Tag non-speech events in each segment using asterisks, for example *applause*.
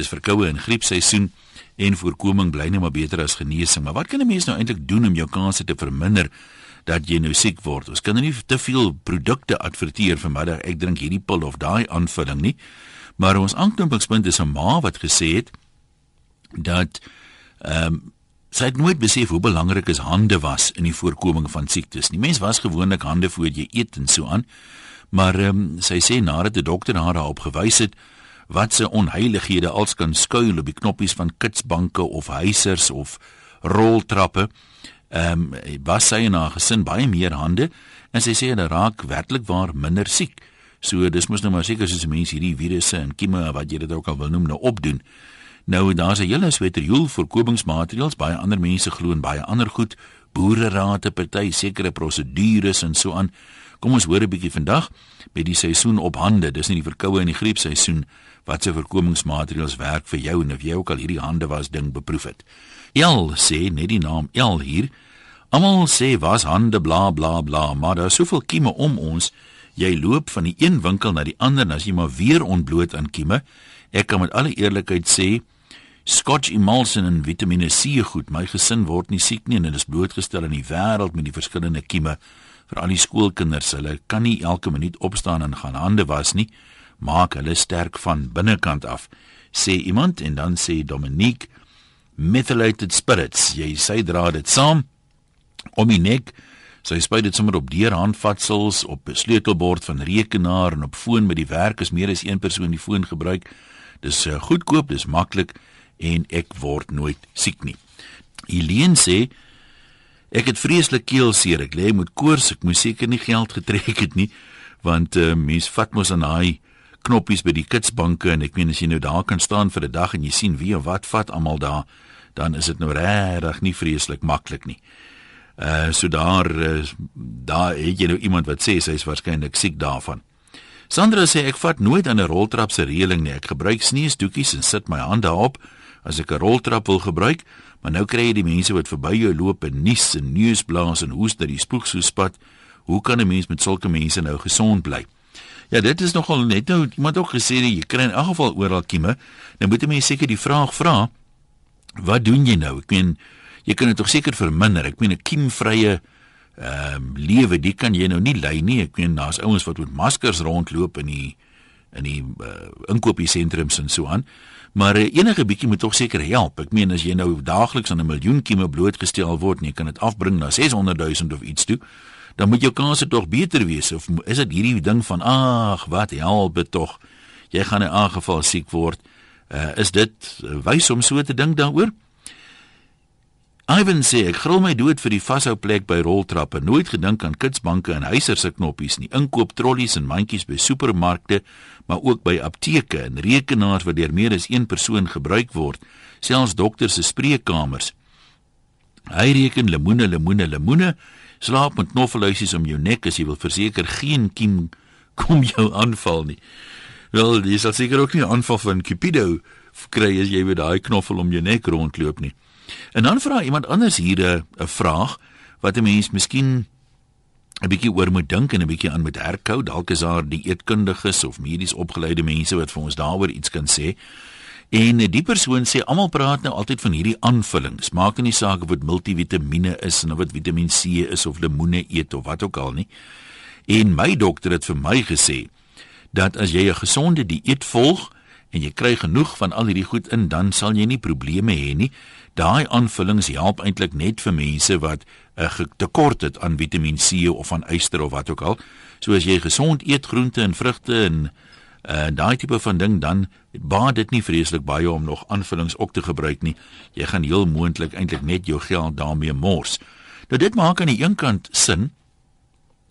Dis verkoue en griepseisoen en voorkoming bly net maar beter as genesing. Maar wat kan 'n mens nou eintlik doen om jou kanse te verminder dat jy nou siek word? Ons kan nou nie te veel produkte adverteer vanmiddag. Ek drink hierdie pil of daai aanvulling nie. Maar ons aanknopingspunt is 'n ma wat gesê het dat ehm um, sy het nooit besef hoe belangrik is hande was in die voorkoming van siektes. Die mens was gewoonlik hande voor jy eet en so aan. Maar ehm um, sy sê nadat die dokter haar daarop gewys het wat se onheilighede als kan skuil op die knoppies van kitsbanke of huisers of roltrappe. Ehm um, was sy en haar gesin baie meer hande en sy sê hulle raak werklik waar minder siek. So dis mos nou maar seker soos mense hierdie virusse en kieme wat jy dit ook al wil noem nou opdoen. Nou daar's 'n hele sweterjoel voorkomingsmaatreëls, baie ander mense glo en baie ander goed, boererate party sekere prosedures en so aan. Kom ons hoor 'n bietjie vandag met die seisoen op hande. Dis nie die verkoue en die griepseisoen wat se voorkomingsmaatreëls werk vir jou en of jy ook al hierdie hande was ding beproef het. El sê net die naam El hier. Almal sê was hande bla bla bla, maar daar is soveel kieme om ons. Jy loop van die een winkel na die ander en as jy maar weer ontbloot aan kieme, ek kan met alle eerlikheid sê Scotch emulsion en Vitamiene C goed. My gesin word nie siek nie en hulle is blootgestel aan die wêreld met die verskillende kieme vir al die skoolkinders. Hulle kan nie elke minuut opstaan en gaan hande was nie. Maak hulle sterk van binnekant af, sê iemand en dan sê Dominique methylated spirits. Jy sê dra dit saam om die nek. Sy spuit dit sommer op deur handvatsels op 'n sleutelbord van rekenaar en op foon met die werk is meer as een persoon die foon gebruik. Dis uh, goedkoop, dis maklik en ek word nooit siek nie. Helene sê Ek het vreeslik keelseer. Ek lê met koors. Ek moes seker nie geld getrek het nie, want uh, mens vat mos aan daai knoppies by die kitsbanke en ek meen as jy nou daar kan staan vir 'n dag en jy sien wie of wat vat almal daar, dan is dit nou regtig nie vreeslik maklik nie. Uh so daar uh, daar het jy nou iemand wat sê sy is waarskynlik siek daarvan. Sandra sê ek vat nooit aan 'n roltrap se reëling nie. Ek gebruik sneesdoekies en sit my hande daarop as ek 'n roltrap wil gebruik. Maar nou kry jy die mense wat verby jou loop en nies en neusblaas en hoes dat die spoeg so spat. Hoe kan 'n mens met sulke mense nou gesond bly? Ja, dit is nogal net nou iemand ook gesê dat jy kry in elk geval oral kieme. Nou moet 'n mens seker die vraag vra, wat doen jy nou? Ek meen jy kan dit tog seker verminder. Ek meen 'n kiemvrye ehm um, lewe, dit kan jy nou nie lei nie. Ek meen daar's ouens wat met maskers rondloop in die in die uh, inkopiesentrums en so aan. Maar uh, enige bietjie moet tog seker help. Ek meen as jy nou daagliks aan 'n miljoen kieme blootgestel word en jy kan dit afbring na 600 000 of iets toe, dan moet jou kanse tog beter wees of is dit hierdie ding van ag, wat help dit tog? Jy gaan in aangeval siek word. Uh, is dit uh, wys om so te dink daaroor? Ivan sê ek gril my dood vir die vashou plek by roltrappe. Nooit gedink aan kitsbanke en huisers se knoppies nie. Inkoop trollies en mandjies by supermarkte, maar ook by apteke en rekenaars wat deur meer as een persoon gebruik word, selfs dokters se spreekkamers. Hy reken lemoene, lemoene, lemoene. Slaap met knoffelhuisies om jou nek as jy wil verseker geen kiem kom jou aanval nie. Wel, jy sal seker ook nie aanval van Cupido kry as jy met daai knoffel om jou nek rondloop nie. En dan vra iemand anders hier 'n vraag wat 'n mens miskien 'n bietjie oor moet dink en 'n bietjie aan moet herkou. Dalk is daar die eetkundiges of medies opgeleide mense wat vir ons daaroor iets kan sê. En die persoon sê almal praat nou altyd van hierdie aanvullings. Maak nie saak of dit multivitamiene is of wat Vitamiin C is of lemoene eet of wat ook al nie. En my dokter het vir my gesê dat as jy 'n gesonde dieet volg en jy kry genoeg van al hierdie goed in, dan sal jy nie probleme hê nie daai aanvullings help eintlik net vir mense wat 'n uh, tekort het aan Vitamiin C of aan yster of wat ook al. So as jy gesond eet groente en vrugte en uh, daai tipe van ding dan baat dit nie vreeslik baie om nog aanvullings ook te gebruik nie. Jy gaan heel moontlik eintlik net jou geld daarmee mors. Nou dit maak aan die een kant sin.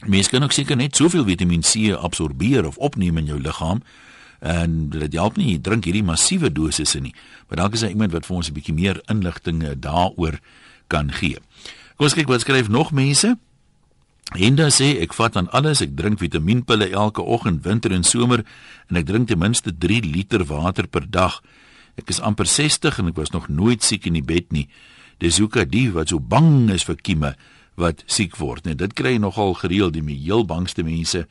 Mense kan ook seker net soveel Vitamiin C absorbeer of opneem in jou liggaam en dit help nie drink hierdie massiewe dosisse nie. Maar dalk is daar iemand wat vir ons 'n bietjie meer inligting eh, daaroor kan gee. Kom ons kyk wat skryf nog mense. Henda sê ek vat aan alles, ek drink vitamienpille elke oggend, winter en somer en ek drink ten minste 3 liter water per dag. Ek is amper 60 en ek was nog nooit siek in die bed nie. Dis hoekom die wat so bang is vir kieme wat siek word. Nee, dit kry nogal gereeld die heel bangste mense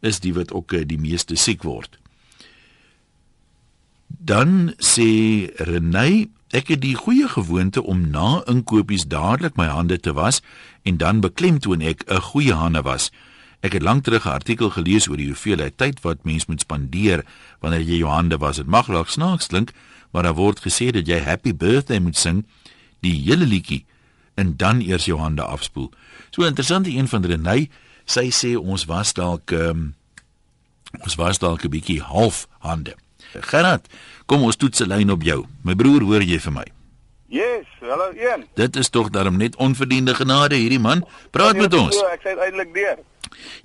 is die wat ook eh, die meeste siek word. Dan sê Renay, ek het die goeie gewoonte om na inkopies dadelik my hande te was en dan beklemtoon ek 'n goeie hande was. Ek het lank terug 'n artikel gelees oor die hoeveelheid tyd wat mens moet spandeer wanneer jy jou hande was. Dit mag dalk snaaks klink, maar daar word gesê dat jy happy birthday moet sing die hele liedjie en dan eers jou hande afspoel. So interessant die een van Renay, sy sê ons was dalk um, ons was dalk 'n bietjie half hande. Gerard, kom ons toets 'n lyn op jou. My broer, hoor jy vir my? Yes, hallo een. Dit is tog daarom net onverdiende genade hierdie man. Praat met ons. So, ek sê eintlik deur.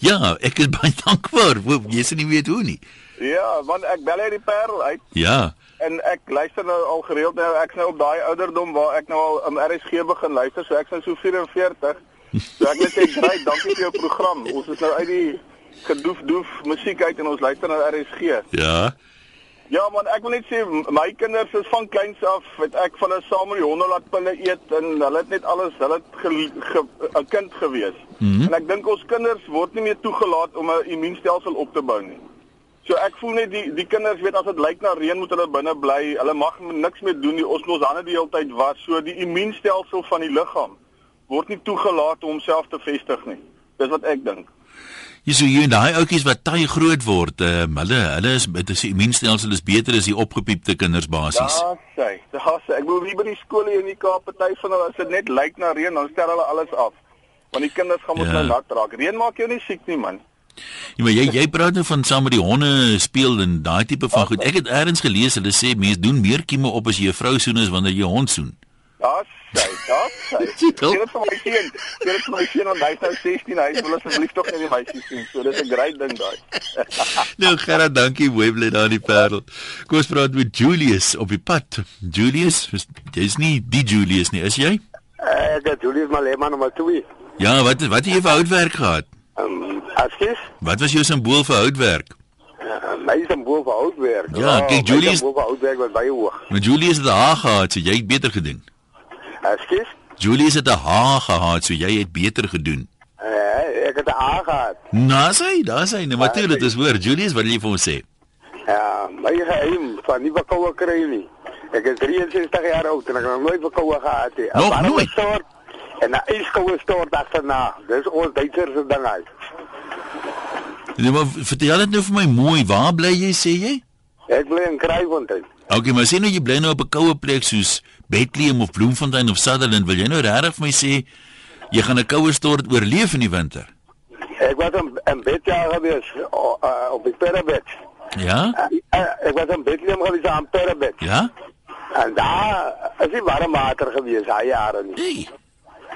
Ja, ek is *laughs* baie dankbaar. Jy sê nie weet hoe nie. Ja, want ek bel uit die Parel uit. Ja. En ek luister nou al gereeld nou ek's nou op daai ouderdom waar ek nou al um, RSG begin luister, so ek's nou so 44. So ek net sê *laughs* baie dankie vir jou program. Ons is nou uit die gedoef doef musiek uit en ons luister na RSG. Ja. Ja man, ek wil net sê my kinders is van kleins af, het ek van hulle saam met die honde laat pille eet en hulle het net alles, hulle het 'n kind gewees. Mm -hmm. En ek dink ons kinders word nie meer toegelaat om 'n immuunstelsel op te bou nie. So ek voel net die die kinders weet as dit lyk na reën moet hulle binne bly. Hulle mag niks meer doen nie. Ons moet hande die hele tyd was. So die immuunstelsel van die liggaam word nie toegelaat om homself te vestig nie. Dis wat ek dink. Jy sê jy daai ouetjies wat taai groot word, uh, hulle hulle is dit is die immuunstelsel is beter as die opgepiepte kinders basies. Ja, sê. Sê. Ek wil nie by die skole in die Kaap party van hulle as dit net lyk na reën, dan stel hulle alles af. Want die kinders gaan mos ja. nou nat raak. Reën maak jou nie siek nie, man. Ja, maar jy jy praat nou van saam met die honde speel en daai tipe van goed. Ek het eers gelees hulle sê mense doen meer kieme op as jy 'n vrou soen as wanneer jy 'n hond soen. Ja, *laughs* sê, ja. Dit is vir my seun. Dit is vir my seun en hy is nou 16. Hy wil *laughs* asseblief tog net die meisie sien. So dis 'n great ding daai. *laughs* nou Gerard, dankie Webley daar in die Parel. Kom ons praat met Julius op die pad. Julius, jy's nie die Julius nie, is jy? Eh, uh, Julius Maleman maar toe. Ja, wat wat het jy vir houtwerk gehad? Ehm, um, askies? Wat was jou simbool vir houtwerk? Uh, my simbool vir houtwerk. Ja, kyk Julius. My simbool vir houtwerk was baie hoog. Maar Julius het daar gehad, so jy het beter gedoen. Ekskuus. Julius het 'n H gehad, so jy het beter gedoen. Eh, ek het 'n A gehad. Nou sê, daar sê, nou maar dit is hoor, Julius, wat wil jy vir ons sê? Ja, my geheim van nie bekoue kry nie. Ek is 63 jaar oud en ek het nooit bekoue gehad nie. Nog nooit. Stort, en 'n yskoue stort agterna. Dis ons Duitsers se ding uit. Nee, maar vertel dit nou vir my mooi, waar bly jy sê jy? Ek bly in Kraaifontein. Okay, maar sien nou jy bly nou op 'n koue plek soos Bethlehem of Bloemfontein of Sutherland, wil jy nou regtig vir my sê jy gaan 'n koue stort oorleef in die winter? Ek was in, in Bethlehem gewees uh, op die Parabet. Ja? Uh, ek was in Bethlehem gewees aan Parabet. Ja? En daar is die warm water gewees, daai jare nie. Hey.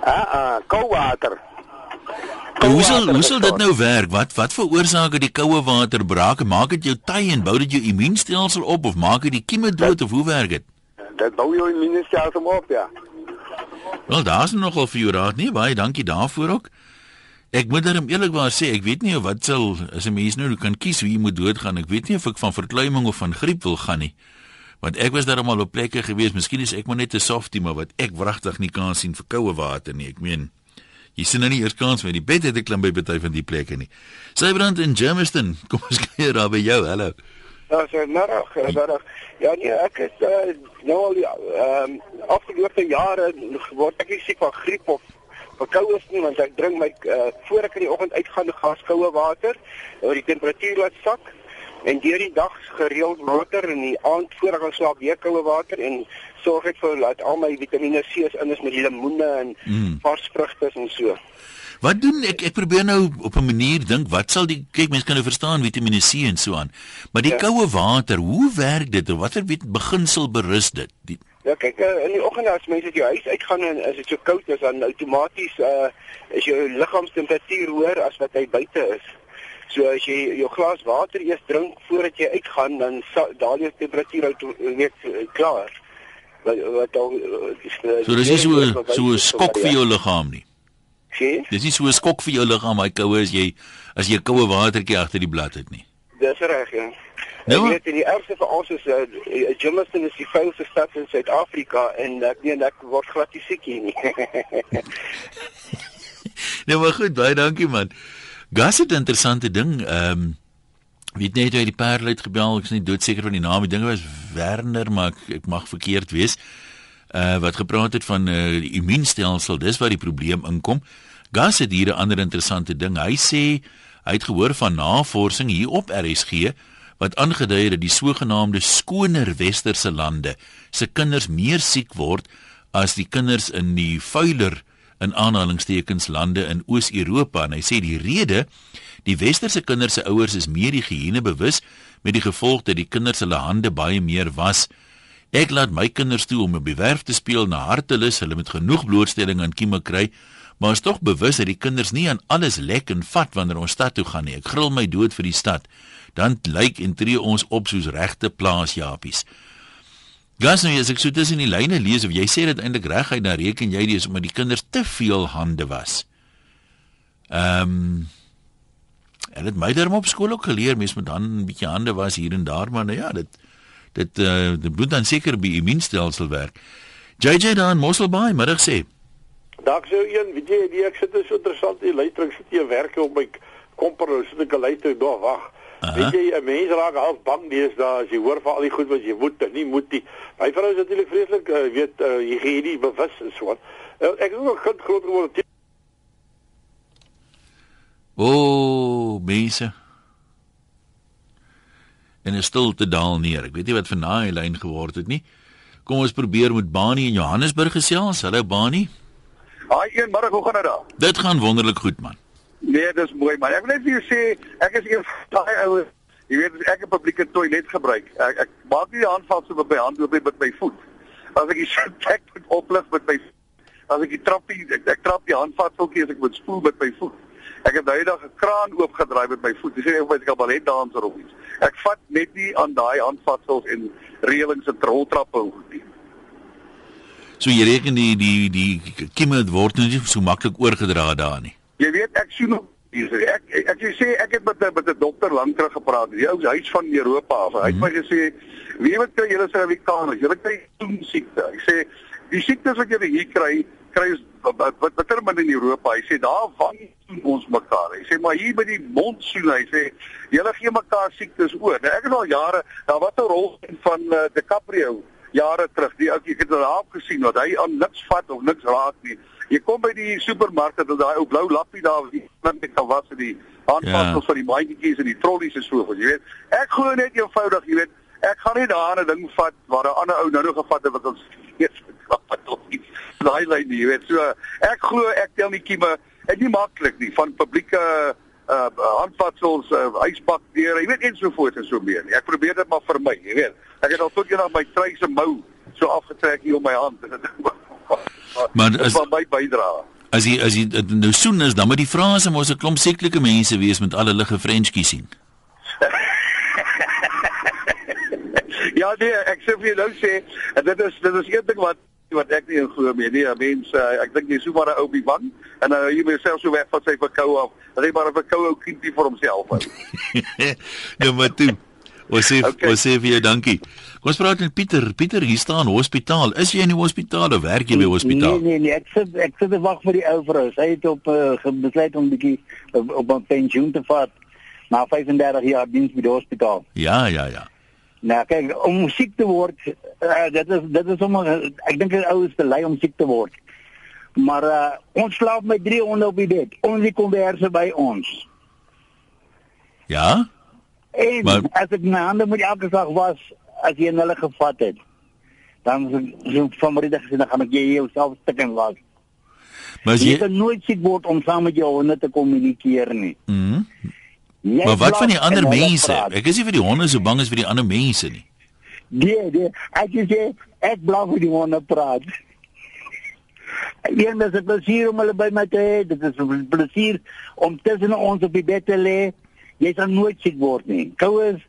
Ah, uh, koue water. Hoe sal hoe sal dit nou werk? Wat wat veroorsaak die koue water braak? Maak dit jou taai en bou dit jou immuunstelsel op of maak dit die kieme dood of hoe werk dit? Dit bou jou immuunstelsel op, ja. Wel, daar's nogal vir jou raad nie. Baie dankie daarvoor ook. Ek moet dan eerlikwaar sê, ek weet nie wat sal as 'n mens nou kan kies wie moet doodgaan. Ek weet nie of ek van verkleuming of van griep wil gaan nie. Want ek was daar almal op plekke gewees. Miskien is ek maar net 'n softie, maar wat ek wragtig nie kan sien vir koue water nie. Ek meen Jy sien nou nie eers kans met die bed het ek klim by party van die plekke nie. Sybrand in Germiston, *laughs* kom ons kyk daar by jou. Hallo. Ja, so narig, narig. Ja, nee, ek is uh, nou al ehm um, afgelope jare word ek siek van griep of verkoue nie want ek drink my uh, voor ek in die oggend uitgaan gaskoue water, waar die temperatuur laat sak en deur die dag gereeld water en die aand voor ek gaan slaap weer koue water en sorg ek vir dat al my Vitamiene C is in is met lemoene en mm. vars vrugte en so. Wat doen ek ek probeer nou op 'n manier dink wat sal die kyk mense kan nou verstaan Vitamiene C en so aan. Maar die ja. koue water, hoe werk dit? Watter beginsel berus dit? Die... Ja, kyk eh, in die oggend as mense uit jou huis uitgaan en as dit so koud is dan outomaties uh is jou liggaamstemperatuur hoër as wat hy buite is. So as jy jou glas water eers drink voordat jy uitgaan dan daal jou temperatuur net klaar. Wat wat dan So dis nie so so 'n skok vir jou liggaam nie. Sien? Dis nie so 'n skok vir jou liggaam hy koue as jy as jy koue watertjie agter die blad het nie. Dis reg, ja. Nou, ek weet die ergste vir ons is uh, Jameson is die vuilste stad in Suid-Afrika en ek meen ek word glad nie siek hier nie. *laughs* nou maar goed, baie dankie man. Gas het 'n interessante ding. Ehm um, Weet net hoe hy die Parel het gebel, ek is nie doodseker van die naam, die ding was Werner, maar ek, ek mag verkeerd wees. Uh wat gepraat het van uh, die immuunstelsel, dis waar die probleem inkom. Gas het hier 'n ander interessante ding. Hy sê hy het gehoor van navorsing hier op RSG wat aangedui het dat die sogenaamde skoner westerse lande se kinders meer siek word as die kinders in die vuiler in aanhalingstekens lande in Oos-Europa en hy sê die rede die westerse kinders se ouers is meer higiëne bewus met die gevolg dat die kinders hulle hande baie meer was ek laat my kinders toe om op die werf te speel na hartelus hulle met genoeg blootstelling aan kieme kry maar is tog bewus dat die kinders nie aan alles lek en vat wanneer ons stad toe gaan nie ek gril my dood vir die stad dan lyk en tree ons op soos regte plaasjapies Gas nou as ek so tussen die lyne lees of jy sê dit eintlik reguit dan reken jy dis omdat die kinders te veel hande was. Ehm um, en dit my daarom op skool ook geleer mens moet dan 'n bietjie hande was hier en daar maar nou ja dit dit uh, dit moet dan seker by immuunstelsel werk. JJ dan Mosselbaai middag sê. Dag sou een, weet jy, die ek sit is so interessant hier luister ek sit hier werk op my komper nou sit ek luister daar wag. Aha. Weet jy, 'n mens raak half bang deesdae as jy hoor van al die goed wat jy moet en nie moet nie. My vrou is natuurlik vreeslik, uh, weet, uh, jy gee nie bewus en so wat. Uh, ek is ook kind groot geword. O, oh, mense. En is stil te daal neer. Ek weet nie wat van daai lyn geword het nie. Kom ons probeer met Bani in Johannesburg gesels. Hallo Bani. Haai, een middag, hoe gaan dit daar? Dit gaan wonderlik goed man. Nee, dis mooi, maar ek wil net vir jou sê, ek is een daai ou, jy weet, ek 'n publieke toilet gebruik. Ek, ek maak nie die handvat so met my hand loop met my voet. As ek die sit met oplig met my as ek die trappie ek, ek trap die handvatseltjie as ek moet spoel met my voet. Ek het daai dag 'n kraan oopgedraai met my voet. Dis nie of ek 'n balletdanser of iets. Ek vat net nie aan daai handvatsels en reëlings en roltrappe goed nie. So jy reken die die die kimme word nie so maklik oorgedra daar nie. Jy weet ek sien nog ek ek, ek sê ek het met met 'n dokter lank terug gepraat. Die ou huis van Europa af. Hy het my mhm. gesê, "Wie weet kry julle Suid-Afrikaners? Julle kry toen siekte." Hy sê, "Die siektes wat julle hier kry, kry ons wat bitter min in Europa." Hy sê, "Daar vang ons mekaar." Hy sê, "Maar hier by die monsoon," hy sê, "Julle gee mekaar siektes oor." Nou ek het al jare, daar wat 'n rol van uh, DiCaprio jare terug. Die ou ek het al daar gesien dat hy aan niks vat of niks raak nie. Jy kom by die supermark dat daai ou blou lappie daar wat net kan was in die handvatsels ja. van die mandjies en die trollies en so voort, jy weet. Ek glo net eenvoudig, jy weet, ek gaan nie daar 'n ding vat waar 'n ander ou nou nog gevat het wat ons *laughs* eers gevat of iets. Daai lyn, jy weet. So ek glo ek tel nie kieme, dit nie maklik nie van publieke uh handvatsels, uh, ysbakteure, jy weet en so voort en so meer. Ek probeer dit maar vermy, jy weet. Ek het al tot eendag my trui se mou so afgetrek hier op my hand. *laughs* Maar as van my bydra. As jy as jy nou soen is, dan moet die Franse mos 'n klomp seklike mense wees met al hulle gefrenchkie sien. *laughs* ja nee, ek sê vir jou nou sê, dit is dit is een ding wat wat ek nie glo meer nie. Mense, ek dink jy so maar 'n ou biban en nou jy moet self so weg van sy verkoue af. Hy maar 'n verkoue ou kindie vir homself hou. *laughs* nou maar toe. Ons sê *laughs* okay. ons sê vir jou dankie. Kom ons praat met Pieter. Pieter, hier staan hospitaal. Is jy in die hospitaal of werk jy by hospitaal? Nee nee nee, ek sit ek sit te wag vir die ou vrou. Sy het op uh, besluit om bietjie op, op 'n pensioen te vat na 35 jaar diens by die hospitaal. Ja, ja, ja. Nou kyk, om siek te word, uh, dit is dit is sommer ek dink die ou is te lui om siek te word. Maar uh, ons slaap met 300 op die bed. Ons kom weer by ons. Ja? En maar, as ek my hande met elke dag was as jy hulle gevat het, dan so van Marita gesê dan gaan ek jou self stik en was. Maar jy kan nooit siek word om saam met jou honde te kommunikeer nie. Mhm. Mm maar wat van die ander mense? Ek is nie vir die honde so bang as vir die ander mense nie. Nee, nee, ek sê ek bly vir die honde praat. Een is 'n plesier om hulle by my te hê. Dit is 'n plesier om tussen ons op die bed te lê jy sal nooit siek word nie. Koues,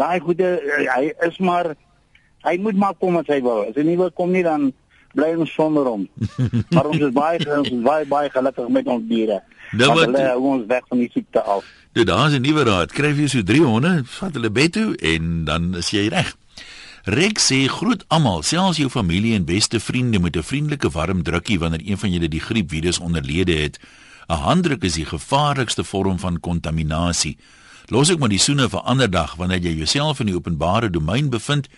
daai goede hy is maar hy moet maar kom as hy wil. As hy nie wil kom nie dan bly ons sonder hom. *laughs* maar ons is baie ons is baie baie gelukkig met ons diere. Nou wat hulle ons weg van die siekte af. Dit daar is 'n nuwe raad. Kry jy so 300, vat hulle bed toe en dan is jy reg. Rex sê groet almal, selfs jou familie en beste vriende met 'n vriendelike warm drukkie wanneer een van julle die griepvirus onderlede het. 'n Handdruk is die gevaarlikste vorm van kontaminasie. Los ek maar die soene vir ander dag wanneer jy jouself in die openbare domein bevind.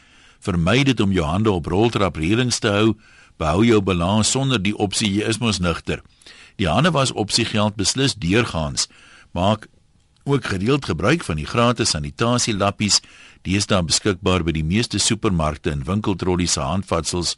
Vermy dit om jou hande op roltrapreëlings te hou. Behou jou balans sonder die opsie jy is mos nugter. Die hande was opsie geld beslis deurgaans. Maak ook gereeld gebruik van die gratis sanitasielappies. Die is daar beskikbaar by die meeste supermarkte en winkeltrollies se handvatsels.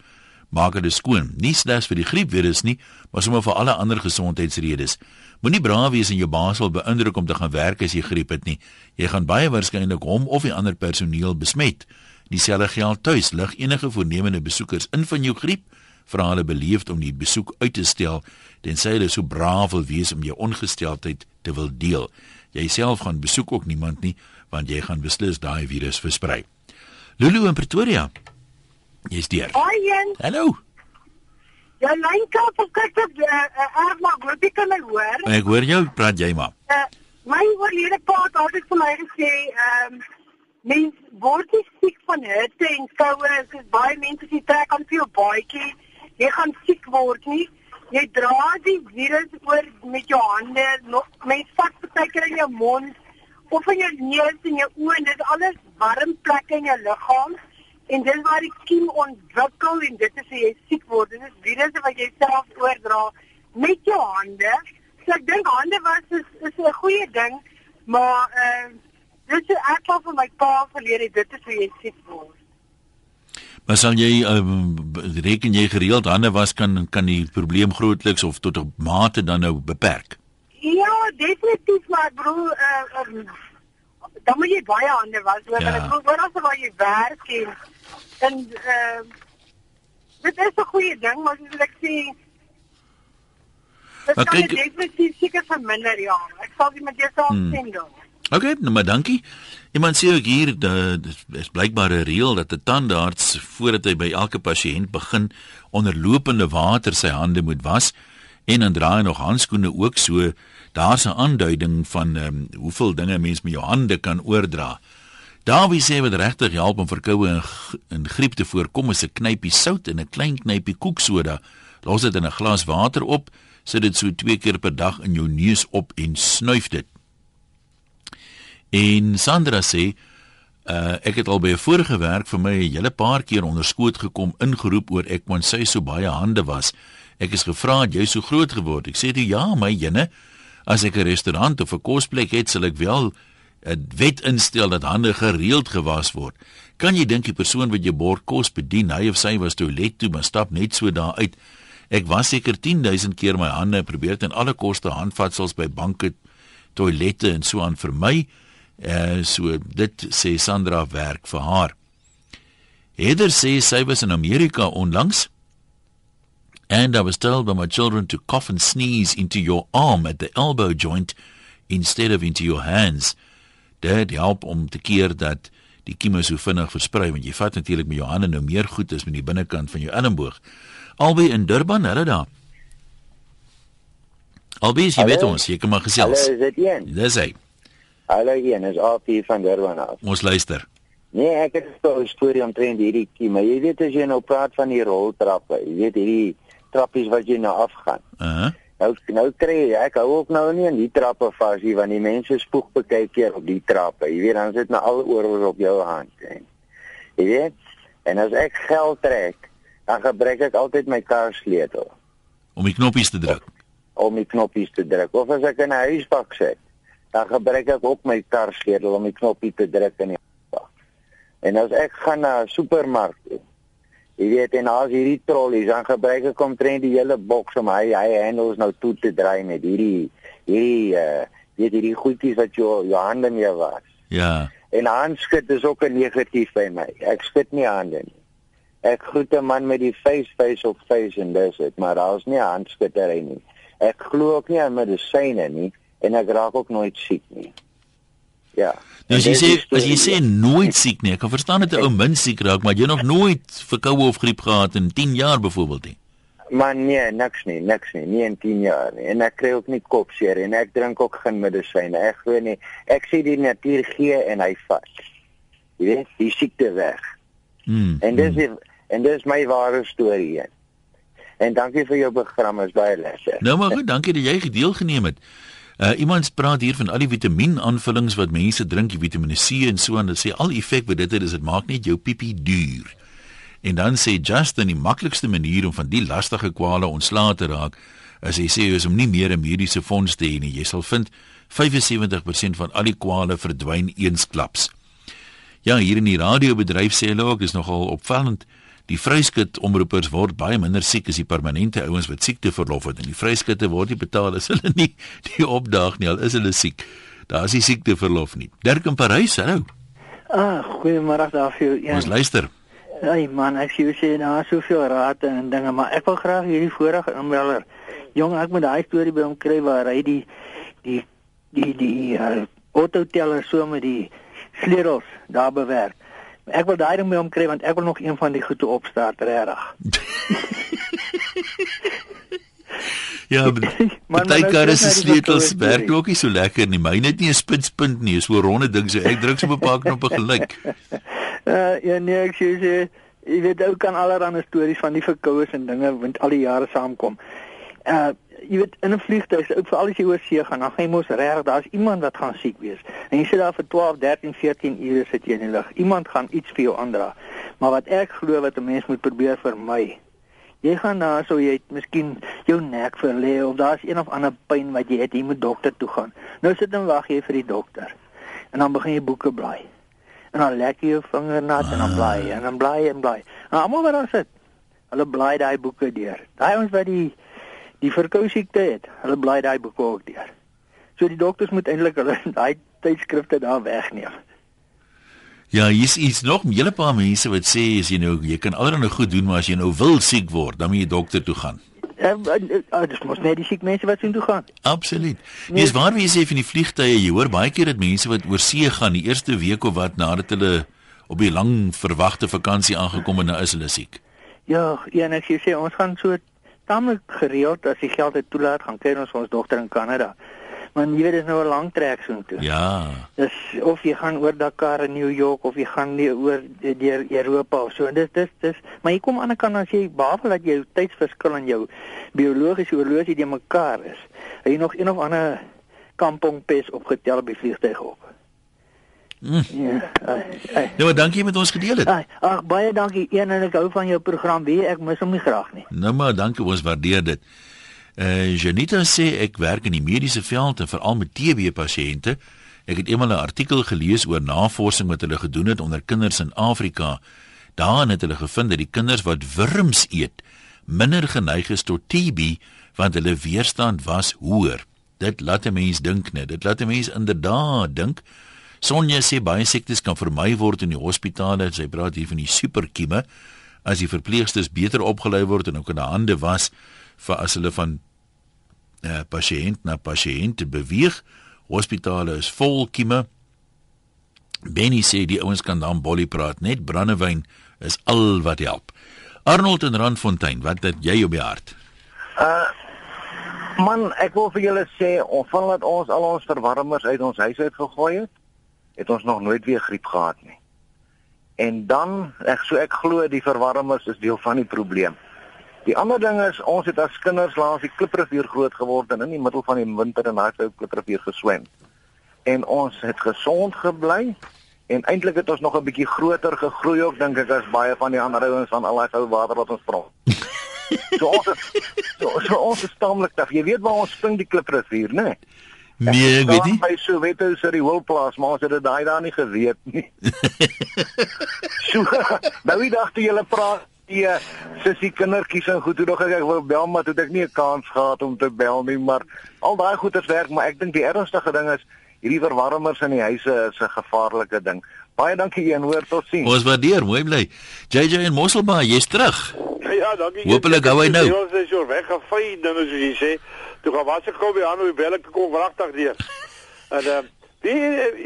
Maak dit skoon. Nie slegs vir die griepvirus nie, maar sommer vir alle ander gesondheidsredes. Moenie braaf wees en jou baas wil beïndruk om te gaan werk as jy griep het nie. Jy gaan baie waarskynlik hom of die ander personeel besmet. Dieselfde geld tuis. Lig enige voornemende besoekers in van jou griep, vra hulle beleefd om die besoek uit te stel tensy hulle so braaf wil wees om jou ongesteldheid te wil deel. Jy self gaan besoek ook niemand nie, want jy gaan beslis daai virus versprei. Lulu in Pretoria. Jy's deur. Hallo. Ja, lyn kan op kyk op uh, uh, erg maar goed ek kan my hoor. Ek hoor jou, praat jy maar. Uh, my oorlede pa het altyd vir my gesê, ehm um, mens word nie siek van hitte en koue, dit is baie mense wat trek aan veel baadjie. Jy gaan siek word nie. Jy dra die virus oor met jou hande, nog met vat partykeer in jou mond of in jou neus en jou oë, dit alles warm plekke in jou liggaam en dis waar die kiem ontwikkel en dit is hoe jy siek word. Dit is virusse wat jy self oordra met jou hande. So ek dink hande was is, is 'n goeie ding, maar ehm uh, dit is ek al van my pa het dit is hoe jy siek word. Maar sal jy um, reken jy gereeld hande was kan kan die probleem grootliks of tot 'n mate dan nou beperk? Ja, definitief maar bro, uh, um, dan moet jy baie hande was, hoor, ja. want ek wil oral waar jy werk en En uh, dit is 'n goeie ding, maar soos ek sê Dit kan definitief seker verminder ja. Ek sal dit met jou saamstem hmm. doen. Okay, nou maar dankie. Iemand sê ook hier dat is blykbaar 'n reël dat 'n tandarts voordat hy by elke pasiënt begin onder lopende water sy hande moet was en dan dra hy nog handskoene ook so. Daar's 'n aanduiding van um, hoeveel dinge mens met jou hande kan oordra. Dawie sê wat regtig help om verkoue en, en griep te voorkom is 'n knypie sout en 'n klein knypie koeksoda. Los dit in 'n glas water op, sit dit so twee keer per dag in jou neus op en snuif dit. En Sandra sê Uh, ek het al by 'n vorige werk vir my 'n hele paar keer onderskoot gekom ingeroep oor ek kon sy so baie hande was. Ek is gevra het jy so groot geword. Ek sê toe ja, my jene. As ek 'n restaurant of 'n kosplek het, sal ek wel 'n wet instel dat hande gereeld gewas word. Kan jy dink die persoon wat jou bord kos bedien, hy of sy was toilet toe, maar stap net so daar uit. Ek was seker 10000 keer my hande probeer ten alle koste handvatsels by banke, toilette en so aan vermy. Eh so dit sê Sandra werk vir haar. Heather sê sy was in Amerika onlangs and I was told by my children to cough and sneeze into your arm at the elbow joint instead of into your hands dit help om te keer dat die kieme so vinnig versprei want jy vat natuurlik met jou hande nou meer goed as met die binnekant van jou elmboog. Albei in Durban, hulle daar. Albei, jy weet ons, jy kan maar gesels. Hallo, is dit een? Dis hy. Hallo een, is AP van Durban af. Ons luister. Nee, ek het 'n storie omtrent hierdie kieme. Jy weet as jy nou praat van die roltrappe, jy weet hierdie trappies wat jy nou afgaan. Uh -huh. Nou nou kry ek hou ook nou nie in die trappe vas hier want die mense spoeg baie keer op die trappe. Jy weet dan sit nou al oor op jou hand. En, jy weet? En as ek geld trek, dan gebruik ek altyd my kar sleutel om die knoppies te druk. Om die knoppies te druk. Of as ek in 'n huisbak sit, dan gebruik ek ook my kar sleutel om die knoppie te druk in die huisbak. En as ek gaan na 'n supermark toe, Jy weet en as hierdie trollies dan gebruik ek omtrent die hele boks om hy hy handles nou toe te draai met hierdie hierdie uh weet hierdie goedjies wat jou jou hande mee was. Ja. En handskud is ook 'n negatief by my. Ek skud nie hande nie. Ek groet 'n man met die face face of face en dis dit, maar daar's nie handskuddery nie. Ek glo ook nie aan medisyne nie en ek raak ook nooit siek nie. Ja. Nou as jy sê as jy sê nooit siek nie, ek kan verstaan dat 'n ou min siek raak, maar jy nog nooit verkoue of griep gehad in 10 jaar byvoorbeeld nie. Maar nee, niks nie, niks nie, nie in 10 jaar nie. En ek kry ook nie kopseer en ek drink ook geen medisyne. Ek glo nie. Ek sê die natuur gee en hy vat. Jy weet, die siekte weg. Mm. En dis mm. en dis my ware storie. En dankie vir jou program, is baie lekker. Nou maar goed, dankie dat jy gedeel geneem het. Uh iemand praat hier van al die vitamienaanvullings wat mense drink, die Vitamiene C en so en dit sê al effek wat dit het is dit maak net jou piepie duur. En dan sê Justin die maklikste manier om van die lastige kwale ontslae te raak is hy sê is om nie meer 'n mediese fonds te hê nie. Jy sal vind 75% van al die kwale verdwyn eensklaps. Ja, hier in die radiobedryf sê hulle ook dis nogal opvallend. Die vryskut omroepers word baie minder siek as die permanente ouens wat siekteverlof het en die vryskutte word nie betaal as hulle nie die opdag nie al is hulle siek. Daar is nie siekteverlof nie. Dirk in Parys, hallo. Ah, goeiemôre daar vir jou. Ons luister. Hey man, ek sê jy nou soveel raad en dinge, maar ek wil graag hierdie vorige inbeller. Jong, ek moet daai storie by hom kry waar hy die die die die uh, autoteller so met die sleutels daar bewerk. Ek wil daai ding by hom kry want ek wil nog een van die goede opstart regtig. *laughs* Ja, *laughs* maar daai karre se sleutels werk ook nie so lekker nie. Myne het nie 'n spitspunt nie, so 'n ronde ding so ek druk so 'n paar knoppe gelyk. Uh, *laughs* ja nee, ek sê jy, jy weet ou kan allerlei stories van die verkoues en dinge want al die jare saamkom. Uh jy weet in 'n vliegtuig, ook vir al die oor see gaan, dan gaan jy mos reg, daar's iemand wat gaan siek wees. En jy sit daar vir 12, 13, 14 ure sit jy in die lug. Iemand gaan iets vir jou aandra. Maar wat ek glo wat 'n mens moet probeer vermy. Jy gaan daar so jy het miskien jou nek verlê of daar's een of ander pyn wat jy het, jy moet dokter toe gaan. Nou sit en wag jy vir die dokter. En dan begin jy boeke blaai en dan lek jy jou vinger nat ah. en dan blaai en dan blaai en blaai. En almal wat daar sit, hulle blaai daai boeke deur. Daai ons wat die die verkoue siekte het, hulle blaai daai boeke ook deur. So die dokters moet eintlik hulle *laughs* daai tydskrifte daar wegneem. Ja, hier's iets nog 'n hele paar mense wat sê as jy nou jy kan nou goed doen, maar as jy nou wil siek word, dan moet jy dokter toe gaan. Ja, uh, dis mos net die siek mense wat sien toe gaan. Absoluut. Nee, dis waar wie sê van die vliegtye, jy hoor baie keer dat mense wat oor see gaan die eerste week of wat nadat hulle op 'n lang verwagte vakansie aangekom het, nou is hulle siek. Ja, ja, en ek sê ons gaan so tamelik gereeld as die geld dit toelaat gaan kyk ons vir ons dogter in Kanada maar jy weet dit is nou 'n lang trek so toe. Ja. Dis of jy gaan oor Dakar in New York of jy gaan nie oor deur Europa of so. Dis dis dis maar jy kom aan die ander kant as jy behalwe dat jy tydsverskil in jou biologiese horlosie die mekaar is. Het jy nog een of ander kampongpes opgetel by vliegtuig op. Mm. Ja. Nou, maar dankie met ons gedeel het. Ag, baie dankie. Een en ek hou van jou program. Wie ek mis hom nie graag nie. Nou maar, dankie. Ons waardeer dit. Eh uh, Janita sê ek werk in die mediese veld en veral met TB pasiënte. Ek het eendag 'n artikel gelees oor navorsing wat hulle gedoen het onder kinders in Afrika. Daarin het hulle gevind dat die kinders wat wurms eet, minder geneig is tot TB want hulle weerstand was hoër. Dit laat 'n mens dink net. Dit laat 'n mens inderdaad dink. Sonja sê baie siektes kan vermy word in die hospitale. Sy praat hier van die superkieme as die verpleegsters beter opgelei word en ook in hulle hande was vir as hulle van uh, pasiënt na pasiënt beweeg. Hospitale is vol kieme. Benny sê die ouens kan dan bolly praat, net brandewyn is al wat help. Arnold en Randfontein, wat het jy op die hart? Uh man, ek wil vir julle sê, vandat ons al ons verwarmers uit ons huis uit gegooi het, het ons nog nooit weer griep gehad nie. En dan, ek so ek glo die verwarmers is deel van die probleem. Die ander ding is ons het as kinders langs die Kliprivier groot geword en in die middel van die winter in daai ou Kliprivier geswem. En ons het gesond gebly en eintlik het ons nog 'n bietjie groter gegroei ook dink ek as baie van die ander ouens van al daai ou water wat ons vra. *laughs* so ons is, so, so ons is taamlik taaf. Jy weet waar ons spring die Kliprivier, né? Nee? Nee, ek weet nie. By Soweto se die Wilplaas, maar ons het dit daai daar nie geweet nie. *laughs* so, nou die dag toe jy praat die uh, sussie kindertjies en goed toe nog ek wou bel maar toe ek nie 'n kans gehad om te bel nie maar al daai goeders werk maar ek dink die ernstigste ding is hierdie verwarmers in die huise is 'n gevaarlike ding. Baie dankie een hoor tot sien. Ons waardeer, mooi bly. JJ en Mosselbaai, jy's terug. Ja, dankie. Hoopelik gou hy nou. Ons is jou weggevy dan as jy sê, toe gaan was ek gou by aan hoe bel ek kom wragtig deur. *laughs* En uh Die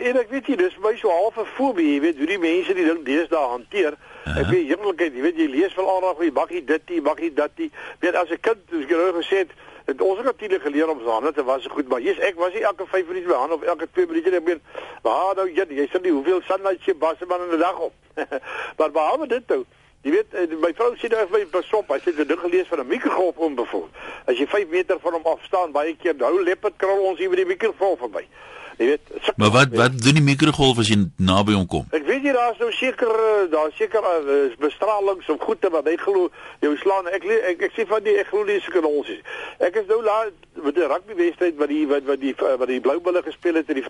en ek weet jy dis my so half 'n fobie, jy weet hoe die mense die ding deesdae hanteer. Uh -huh. Ek weet heerlikheid, jy weet jy lees wel alraak hoe bakkie dit, die bakkie dat die. Weet as 'n kind, soos jy nou gesê het, het ons het natuurlik geleer om sande te was goed, maar jy's ek was nie elke 5 minute by hand of elke 2 minute ek meen, waar nou jy jy sê nie hoeveel sunlight jy was man in 'n dag op. *laughs* maar behalwe dit toe, Jy weet, eh, my vrou sê nou vir my besop, hy sê 'n ding gelees van 'n mikrogolf om bevoel. As jy 5 meter van hom af staan, baie keer hou leopard krul ons hier by die mikrogolf verby. Jy weet, suk, Maar wat wat doen die mikrogolf as jy naby hom kom? Ek weet jy daar's nou seker eh, daar seker uh, bestralings of goede wat hy glo jou slaan. Ek le- ek, ek sê van die ek glo nie seker ons is. Ek is nou laat met die rugby wedstryd wat die wat wat die wat die blou bulle gespeel het in die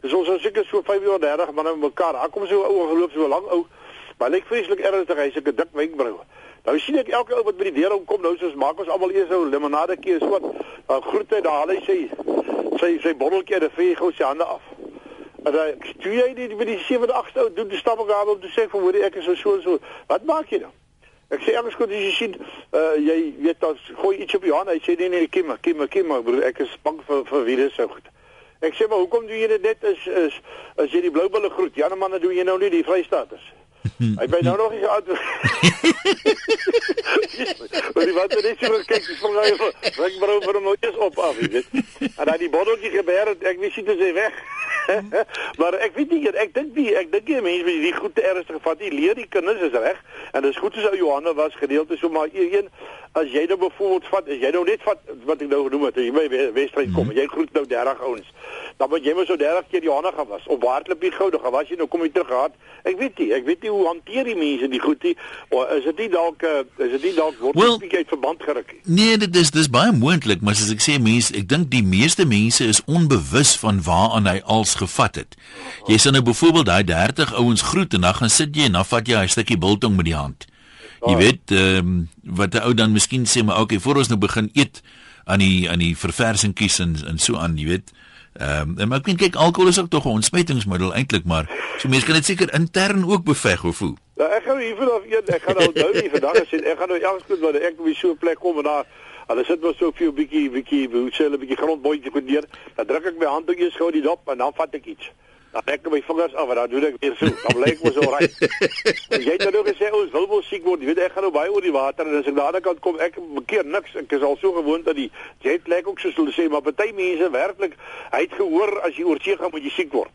Dis ons is seker so 35 manne mekaar. Daar kom so 'n ou geloop so lank ou. Maar hy lyk vreeslik ernstig. Hy's 'n dik wenkbrauwe. Nou sien ek elke ou wat by die deur kom nou soos maak ons almal eers 'n limonade keer so wat uh, groet hy daar hy sê sy sy botteltjie en vee gou sy hande af. En dan stuur jy die by die 7de 8de ou doen die stap ek aan om te sê van hoor ek is so so en so. Wat maak jy nou? Ek sê alles goed as jy sien uh, jy weet dan gooi iets op jou hand. Hy sê nee nee kim kim kim broer ek is bang vir vir virus so goed. Ek sê maar hoekom doen jy dit net as is as jy die blou bulle groet? Janne manne doen jy nou nie die Vrystaaters. Hy by nou nog nie geantwoord. *laughs* Maar die wat net so kyk, dis van hy ek brou vir hom nooit eens op af, jy weet. En dan die botteltjie gebeur het, ek weet sien dit is weg. *laughs* maar ek weet nie ek dink nie ek dink die mense met die goed te ernstig gevat nie leer die kinders is reg. En dis goed as ou Johanna was gedeelte so maar een as jy nou byvoorbeeld vat as jy nou net vat wat ek nou genoem het as jy by Wesstryd kom en jy groet nou 30 ouens dan moet jy mos so 30 keer Johanna gaan was. Op hardloop die gou dan was jy nou kom jy terug gehad? Ek weet nie ek weet nie hoe hanteer die mense die goed nie. Of is dit nie dalk eh, is dit nie dalk word Wel- well, uit verband geruk nie? Nee, dit is dis baie moontlik, maar soos ek sê mense, ek dink die meeste mense is onbewus van waaraan hy als gevat het. Jy sien nou byvoorbeeld daai 30 ouens groet en dan gaan sit jy en dan vat jy 'n stukkie biltong met die hand. Jy weet, ehm um, wat 'n ou dan miskien sê maar okay, voor ons nou begin eet aan die aan die verversingkies en en so aan, jy weet. Ehm um, maar ek dink kyk alkohol is ook tog 'n ontsmettingsmiddel eintlik, maar so mense kan dit seker intern ook beveg of hoe. Nou ek gaan nou hier vanaf een, ek gaan nou onthou nie vandag *laughs* as ek gaan nou elke keer wanneer ek by so 'n plek kom en daar hulle sit maar so vir 'n bietjie bietjie hoe sê hulle bietjie grondboontjie goed neer, dan druk ek my hand ook eers gou die dop en dan vat ek iets. Dan trek ek my vingers af en dan doen ek weer so. Dan blyk mos al reg. Jy het nou gesê ons wil wel siek word. Jy weet ek gaan nou baie oor die water en as ek daar aan die kant kom, ek bekeer niks. Ek is al so gewoond aan die jet lag ook soos hulle sê, maar party mense werklik, hy het gehoor as jy oor see gaan moet jy siek word.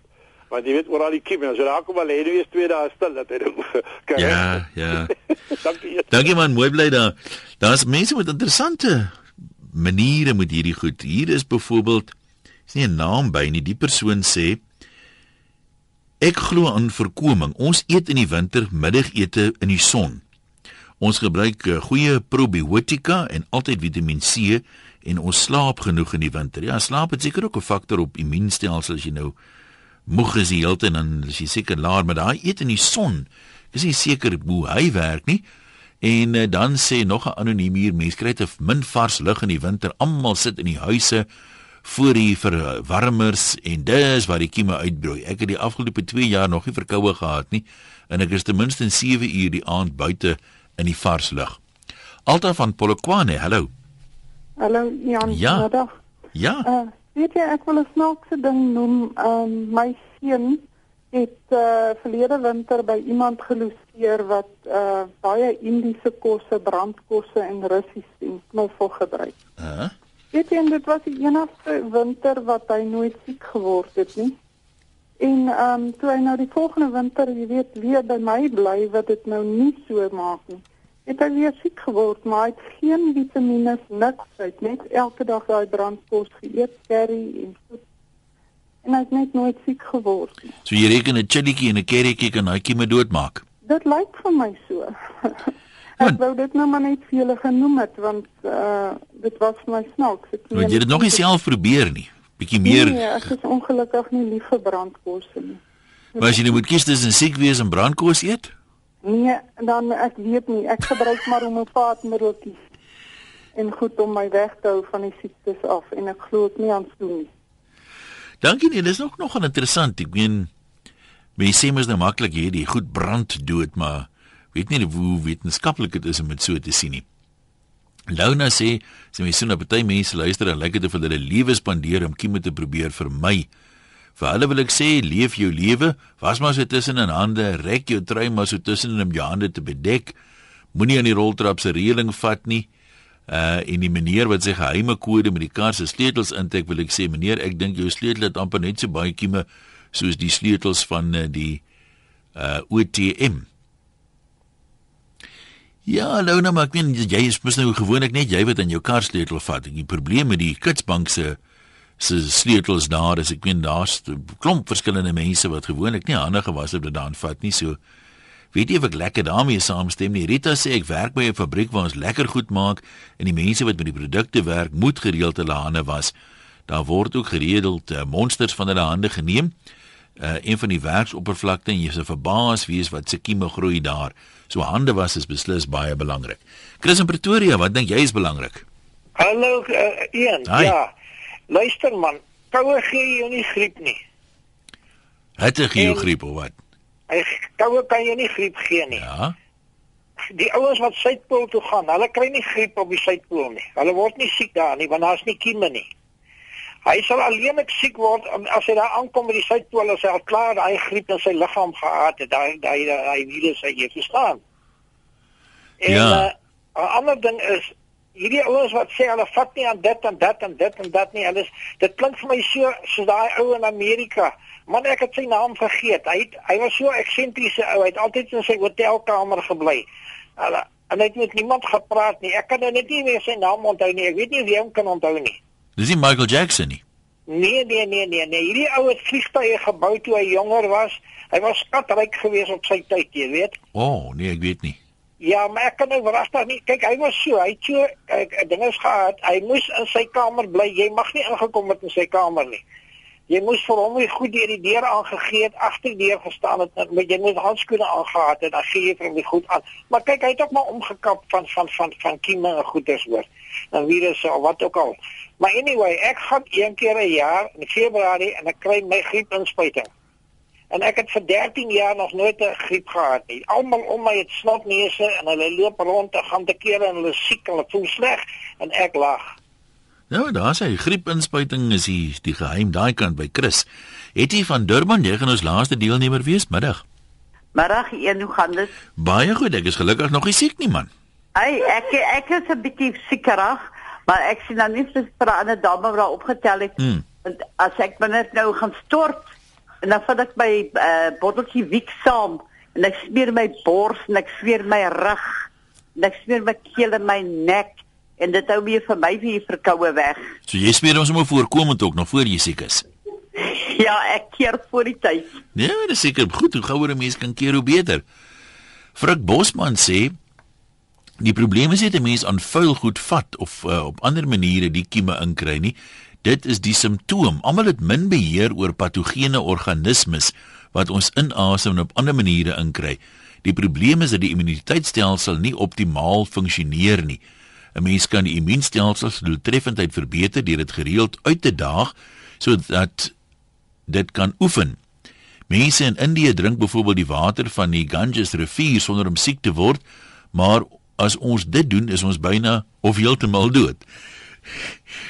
Want jy weet oor al die kiem, as jy daar kom al lê jy is twee dae stil dat hy *laughs* kan. Ja, ja. *laughs* Dankie. Dankie man, mooi bly daar. Daar's mense met interessante maniere met hierdie goed. Hier is byvoorbeeld is nie 'n naam by nie. Die persoon sê Ek glo aan voorkoming. Ons eet in die winter middagete in die son. Ons gebruik eh, goeie probiotika en altyd Vitamiin C en ons slaap genoeg in die winter. Ja, slaap het seker ook 'n faktor op immuunstelsel as jy nou moeg is die hele tyd dan is jy seker laer, maar daai eet in die son. Ek is nie seker hoe hy werk nie. En uh, dan sê nog 'n anoniem hier, mense kry te min vars lug in die winter. Almal sit in die huise voor die verwarmers en dis waar die kieme uitbroei. Ek het die afgelope 2 jaar nog nie verkoue gehad nie en ek is ten minste 7 uur die aand buite in die vars lug. Alta van Polokwane, hallo. Hallo Jan, Ja. middag. Ja. Uh, weet jy ek wil 'n snaakse ding noem. Um, my seun het uh, verlede winter by iemand geloseer wat uh, baie Indiese kosse, brandkosse en Russies en knoffel gebruik. Uh, Weet jy en dit was die enigste winter wat hy nooit siek geword het nie. En ehm um, toe hy nou die volgende winter, jy weet, weer by my bly wat dit nou nie so maak nie. Het hy weer siek geword, maar hy het geen vitamiene niks, hy het net elke dag daai brandkos geëet, curry en so. En hy het net nooit siek geword nie. so jy reken 'n chillietjie en 'n currytjie kan daai kieme doodmaak. Dit lyk vir my so. *laughs* ek wou dit nou maar net vir julle genoem het want uh dit was my snaaks. Want jy het nog nie self probeer nie. Bietjie meer. Nee, ek is ongelukkig nie lief vir brandkosse nie. Maar as jy nou moet kies tussen siek wees en brandkos eet? Nee, dan ek weet nie, ek gebruik maar homeopaatmiddeltjies en goed om my weg te hou van die siektes af en ek glo dit nie aan so nie. Dankie nee, dis nog nogal interessant. Ek meen mense sê mos nou maklik jy die goed brand dood, maar weet nie hoe wetenskaplik dit is om dit so te sien nie. Launa sê, sy mens sien dat baie mense luister en lyk dit of hulle lewe spandeer om kieme te probeer vermy. Vir hulle wil ek sê, leef jou lewe, was maar so tussen in hande, rek jou trui maar so tussen om jou hande te bedek. Moenie aan die roltrap se reëling vat nie. Uh en die meneer wat sy geheime kode met die kar se sleutels intrek, wil ek sê, meneer, ek dink jou sleutel het amper net so baie kieme soos die sleutels van uh, die uh OTM. Ja, Lona, maar ek meen jy is mos nou gewoonlik net jy wat aan jou kar sleutel vat. Die probleem met die kitsbank se se sleutels daar is ek meen daar's 'n klomp verskillende mense wat gewoonlik nie hande gewas het om dit daan vat nie. So weet jy of ek lekker daarmee saamstem nie. Rita sê ek werk by 'n fabriek waar ons lekker goed maak en die mense wat met die produkte werk moet gereeld hulle hande was. Daar word ook gereeld uh, monsters van hulle hande geneem. Uh, een van die werksoppervlakte en jy se verbaas wees wat se kieme groei daar. So hande was is beslis baie belangrik. Chris in Pretoria, wat dink jy is belangrik? Hallo uh, Ian. Hi. Ja. Luister man, koue gee jou nie griep nie. Het jy En- griep of wat? Hy koue kan jou nie griep gee nie. Ja. Die ouens wat suidpool toe gaan, hulle kry nie griep op die suidpool nie. Hulle word nie siek daar nie want daar's nie kieme nie. Hy sal alleenlik siek word as hy daar aankom by die suidpool as hy al klaar daai griep in sy liggaam gehad het, daai daai daai virus hy jy verstaan. En Ja. eh, 'n ander ding is hierdie ouens wat sê hulle vat nie aan dit en dat en dit en dat nie. Hulle is dit klink vir my so so daai ou in Amerika. Man ek het sy naam vergeet. Hy het, hy was so eksentriese ou. Hy het altyd in sy hotelkamer gebly. Hulle en hy het met niemand gepraat nie. Ek kan nou net nie meer sy naam onthou nie. Ek weet nie wie hom kan onthou nie. Dis nie Michael Jackson nie. Nee, nee, nee, nee, nee. Hierdie ou het vliegtye gebou toe hy jonger was. Hy was skatryk geweest op sy tyd, jy weet. O, oh, nee, ek weet nie. Ja, maar ek kan nou regtig nie. Kyk, hy was so, hy het so ek dinge gehad. Hy moes in sy kamer bly. Jy mag nie ingekom het in sy kamer nie. Jy moes vir hom weer goed deur die deur aangegee het, agter die deur gestaan het, met jy moet handskoene aangehad het, dan gee jy vir hom die goed aan. Maar kyk, hy het ook maar omgekap van van van van kieme en goeders hoor. En virusse of wat ook al. Maar anyway, ek gaan een keer 'n jaar in Februarie en ek kry my griepinspuiting. En ek het vir 13 jaar nog nooit 'n griep gehad nie. Almal om my het snotneuse en hulle loop rond en gaan te kere en hulle siek en hulle voel sleg en ek lag. Nou, daar's hy. Griepinspuiting is die die geheim daai kant by Chris. Hetty van Durban, jy gaan ons laaste deelnemer wees middag. Middag, een, hoe gaan dit? Baie goed, ek is gelukkig nog nie siek nie man. Hey, ek ek is 'n bietjie siekerig, maar ek sien dan nie vir 'n ander dame wat daar opgetel het. Hmm. Want as ek net nou gaan stort en dan vat ek my uh, botteltjie wiek saam en ek smeer my bors en ek smeer my rug en ek smeer my keel en my nek en dit hou weer vir my weer verkoue weg. So jy smeer hom sommer voorkomend ook nog voor jy siek is. *laughs* Ja, ek keer voor die tyd. Nee, dis seker goed. Hoe gouer 'n mens kan keer hoe beter. Frik Bosman sê die probleem is dat 'n mens aan vuil goed vat of uh, op ander maniere die kieme inkry nie. Dit is die simptoom. Almal het min beheer oor patogene organismes wat ons inasem en op ander maniere inkry. Die probleem is dat die immuniteitstelsel nie optimaal funksioneer nie. 'n Mens kan die immuunstelsel se doeltreffendheid verbeter deur dit gereeld uit te daag sodat dit kan oefen. Mense in Indië drink byvoorbeeld die water van die Ganges rivier sonder om siek te word, maar as ons dit doen, is ons byna of heeltemal dood.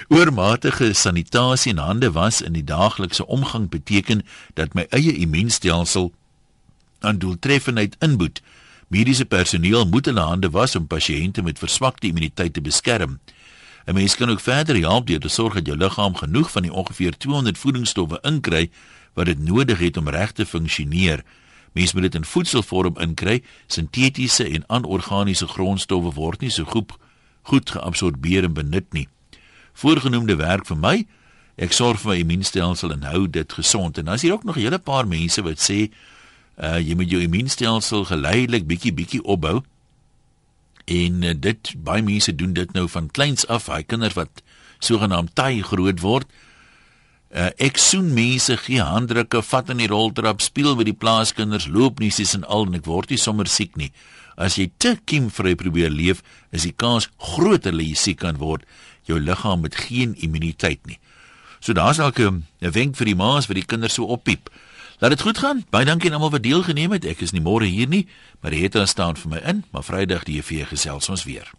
Oormatige sanitasie en hande was in die daaglikse omgang beteken dat my eie immuunstelsel aan doeltreffendheid inboet. Mediese personeel moet hulle hande was om pasiënte met verswakte immuniteit te beskerm. 'n Mens kan ook verder help deur te sorg dat jou liggaam genoeg van die ongeveer 200 voedingsstowwe inkry wat dit nodig het om reg te funksioneer. Mens moet dit in voedselvorm inkry. Sintetiese en anorganiese grondstowwe word nie so goed goed geabsorbeer en benut nie. Voorgenoemde werk vir my. Ek sorg vir my immuunstelsel en hou dit gesond. En dan is hier ook nog 'n hele paar mense wat sê uh jy moet jou immuunstelsel geleidelik bietjie bietjie opbou. En uh, dit baie mense doen dit nou van kleins af, hy kinders wat sogenaamd taai groot word. Uh, ek soen mense gee handdrukke, vat in die roltrap, speel met die plaaskinders, loop niesies en al en ek word nie sommer siek nie. As jy te kiemvry probeer leef, is die kans groter dat jy siek kan word. Jou liggaam het geen immuniteit nie. So daar's dalk 'n wenk vir die ma's wat die kinders so oppiep. Laat dit goed gaan. Baie dankie aan almal wat deelgeneem het. Ek is nie môre hier nie, maar die het staan vir my in, maar Vrydag die EV gesels ons weer.